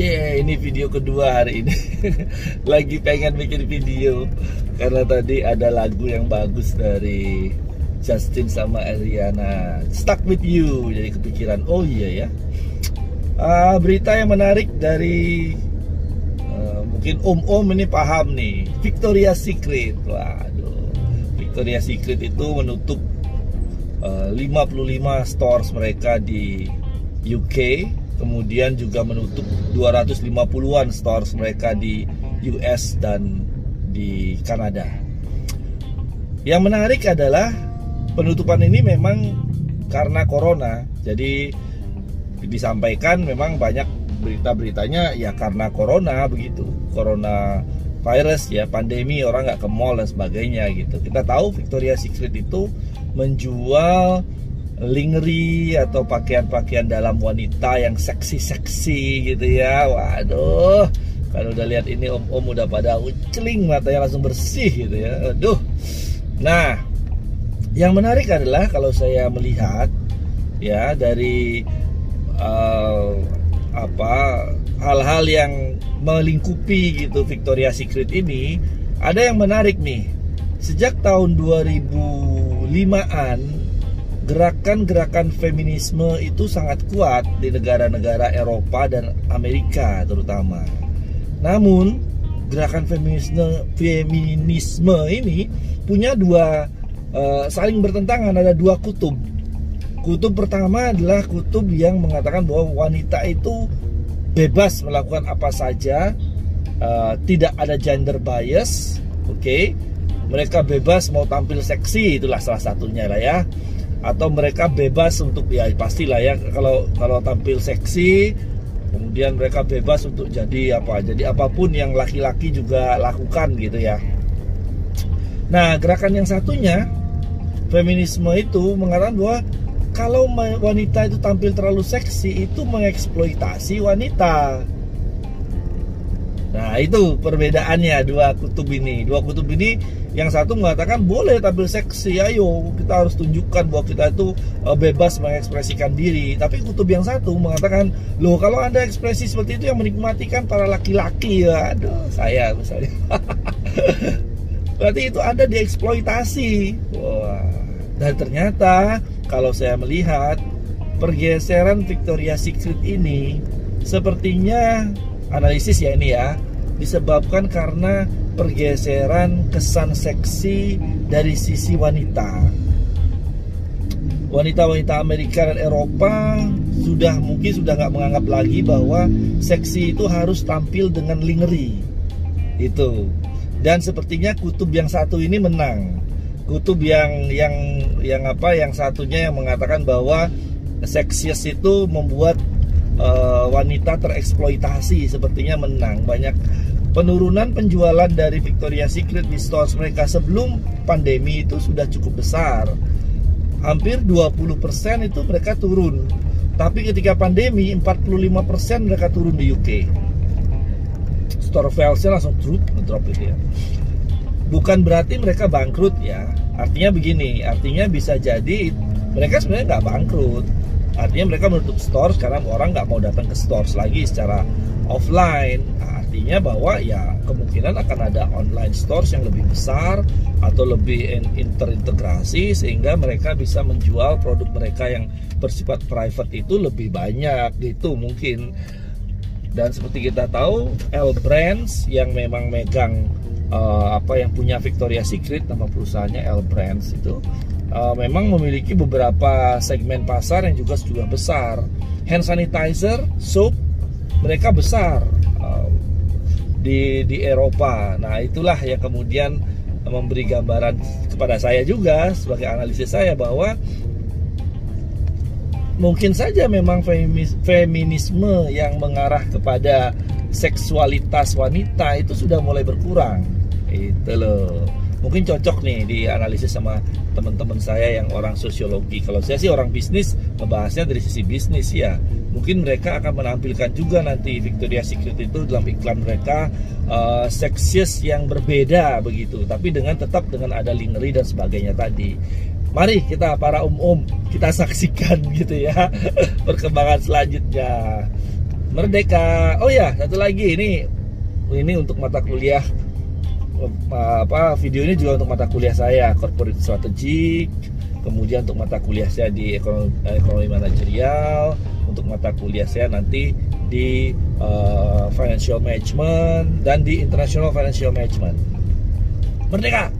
Yeah, ini video kedua hari ini. Lagi pengen bikin video karena tadi ada lagu yang bagus dari Justin sama Ariana. Stuck with you. Jadi kepikiran, oh iya ya. Uh, berita yang menarik dari uh, mungkin om-om ini paham nih. Victoria Secret. Waduh. Victoria Secret itu menutup uh, 55 stores mereka di UK kemudian juga menutup 250-an stores mereka di US dan di Kanada. Yang menarik adalah penutupan ini memang karena corona. Jadi disampaikan memang banyak berita-beritanya ya karena corona begitu. Corona virus ya, pandemi orang nggak ke mall dan sebagainya gitu. Kita tahu Victoria Secret itu menjual lingerie atau pakaian-pakaian dalam wanita yang seksi-seksi gitu ya. Waduh, kalau udah lihat ini om-om udah pada uceling matanya langsung bersih gitu ya. Aduh. Nah, yang menarik adalah kalau saya melihat ya dari uh, apa hal-hal yang melingkupi gitu Victoria Secret ini ada yang menarik nih. Sejak tahun 2005-an gerakan-gerakan feminisme itu sangat kuat di negara-negara Eropa dan Amerika terutama. Namun, gerakan feminisme feminisme ini punya dua uh, saling bertentangan, ada dua kutub. Kutub pertama adalah kutub yang mengatakan bahwa wanita itu bebas melakukan apa saja, uh, tidak ada gender bias, oke? Okay? Mereka bebas mau tampil seksi, itulah salah satunya lah ya atau mereka bebas untuk ya pastilah ya kalau kalau tampil seksi kemudian mereka bebas untuk jadi apa jadi apa pun yang laki-laki juga lakukan gitu ya. Nah gerakan yang satunya feminisme itu mengatakan bahwa kalau wanita itu tampil terlalu seksi itu mengeksploitasi wanita Nah itu perbedaannya dua kutub ini. Dua kutub ini yang satu mengatakan boleh tampil seksi Ayo kita harus tunjukkan bahwa kita itu uh, bebas mengekspresikan diri. Tapi kutub yang satu mengatakan Loh kalau anda ekspresi seperti itu yang menikmati kan para laki-laki. Ya Aduh saya misalnya. Berarti itu anda dieksploitasi. Wah. Dan ternyata kalau saya melihat Pergeseran Victoria Secret ini Sepertinya analisis ya ini ya disebabkan karena pergeseran kesan seksi dari sisi wanita. Wanita-wanita Amerika dan Eropa sudah mungkin sudah nggak menganggap lagi bahwa seksi itu harus tampil dengan lingerie. Itu. Dan sepertinya kutub yang satu ini menang. Kutub yang yang yang apa yang satunya yang mengatakan bahwa seksius itu membuat uh, wanita tereksploitasi sepertinya menang. Banyak penurunan penjualan dari Victoria Secret di stores mereka sebelum pandemi itu sudah cukup besar. Hampir 20% itu mereka turun. Tapi ketika pandemi 45% mereka turun di UK store value langsung drop, drop itu ya. Bukan berarti mereka bangkrut ya. Artinya begini artinya bisa jadi mereka sebenarnya nggak bangkrut artinya mereka menutup store sekarang orang nggak mau datang ke stores lagi secara offline. Nah, artinya bahwa ya kemungkinan akan ada online stores yang lebih besar atau lebih terintegrasi sehingga mereka bisa menjual produk mereka yang bersifat private itu lebih banyak gitu mungkin. Dan seperti kita tahu L Brands yang memang megang uh, apa yang punya Victoria Secret nama perusahaannya L Brands itu uh, memang memiliki beberapa segmen pasar yang juga sudah besar. Hand sanitizer, soap, mereka besar uh, di di Eropa. Nah itulah yang kemudian memberi gambaran kepada saya juga sebagai analisis saya bahwa mungkin saja memang feminisme yang mengarah kepada seksualitas wanita itu sudah mulai berkurang. Itu loh mungkin cocok nih di analisis sama teman-teman saya yang orang sosiologi. Kalau saya sih orang bisnis, ngebahasnya dari sisi bisnis ya. Mungkin mereka akan menampilkan juga nanti Victoria Secret itu dalam iklan mereka uh, seksius yang berbeda begitu, tapi dengan tetap dengan ada lingerie dan sebagainya tadi. Mari kita para um-um kita saksikan gitu ya perkembangan selanjutnya. Merdeka. Oh ya, satu lagi ini ini untuk mata kuliah apa video ini juga untuk mata kuliah saya corporate strategic kemudian untuk mata kuliah saya di ekonomi, ekonomi manajerial untuk mata kuliah saya nanti di uh, financial management dan di international financial management. Merdeka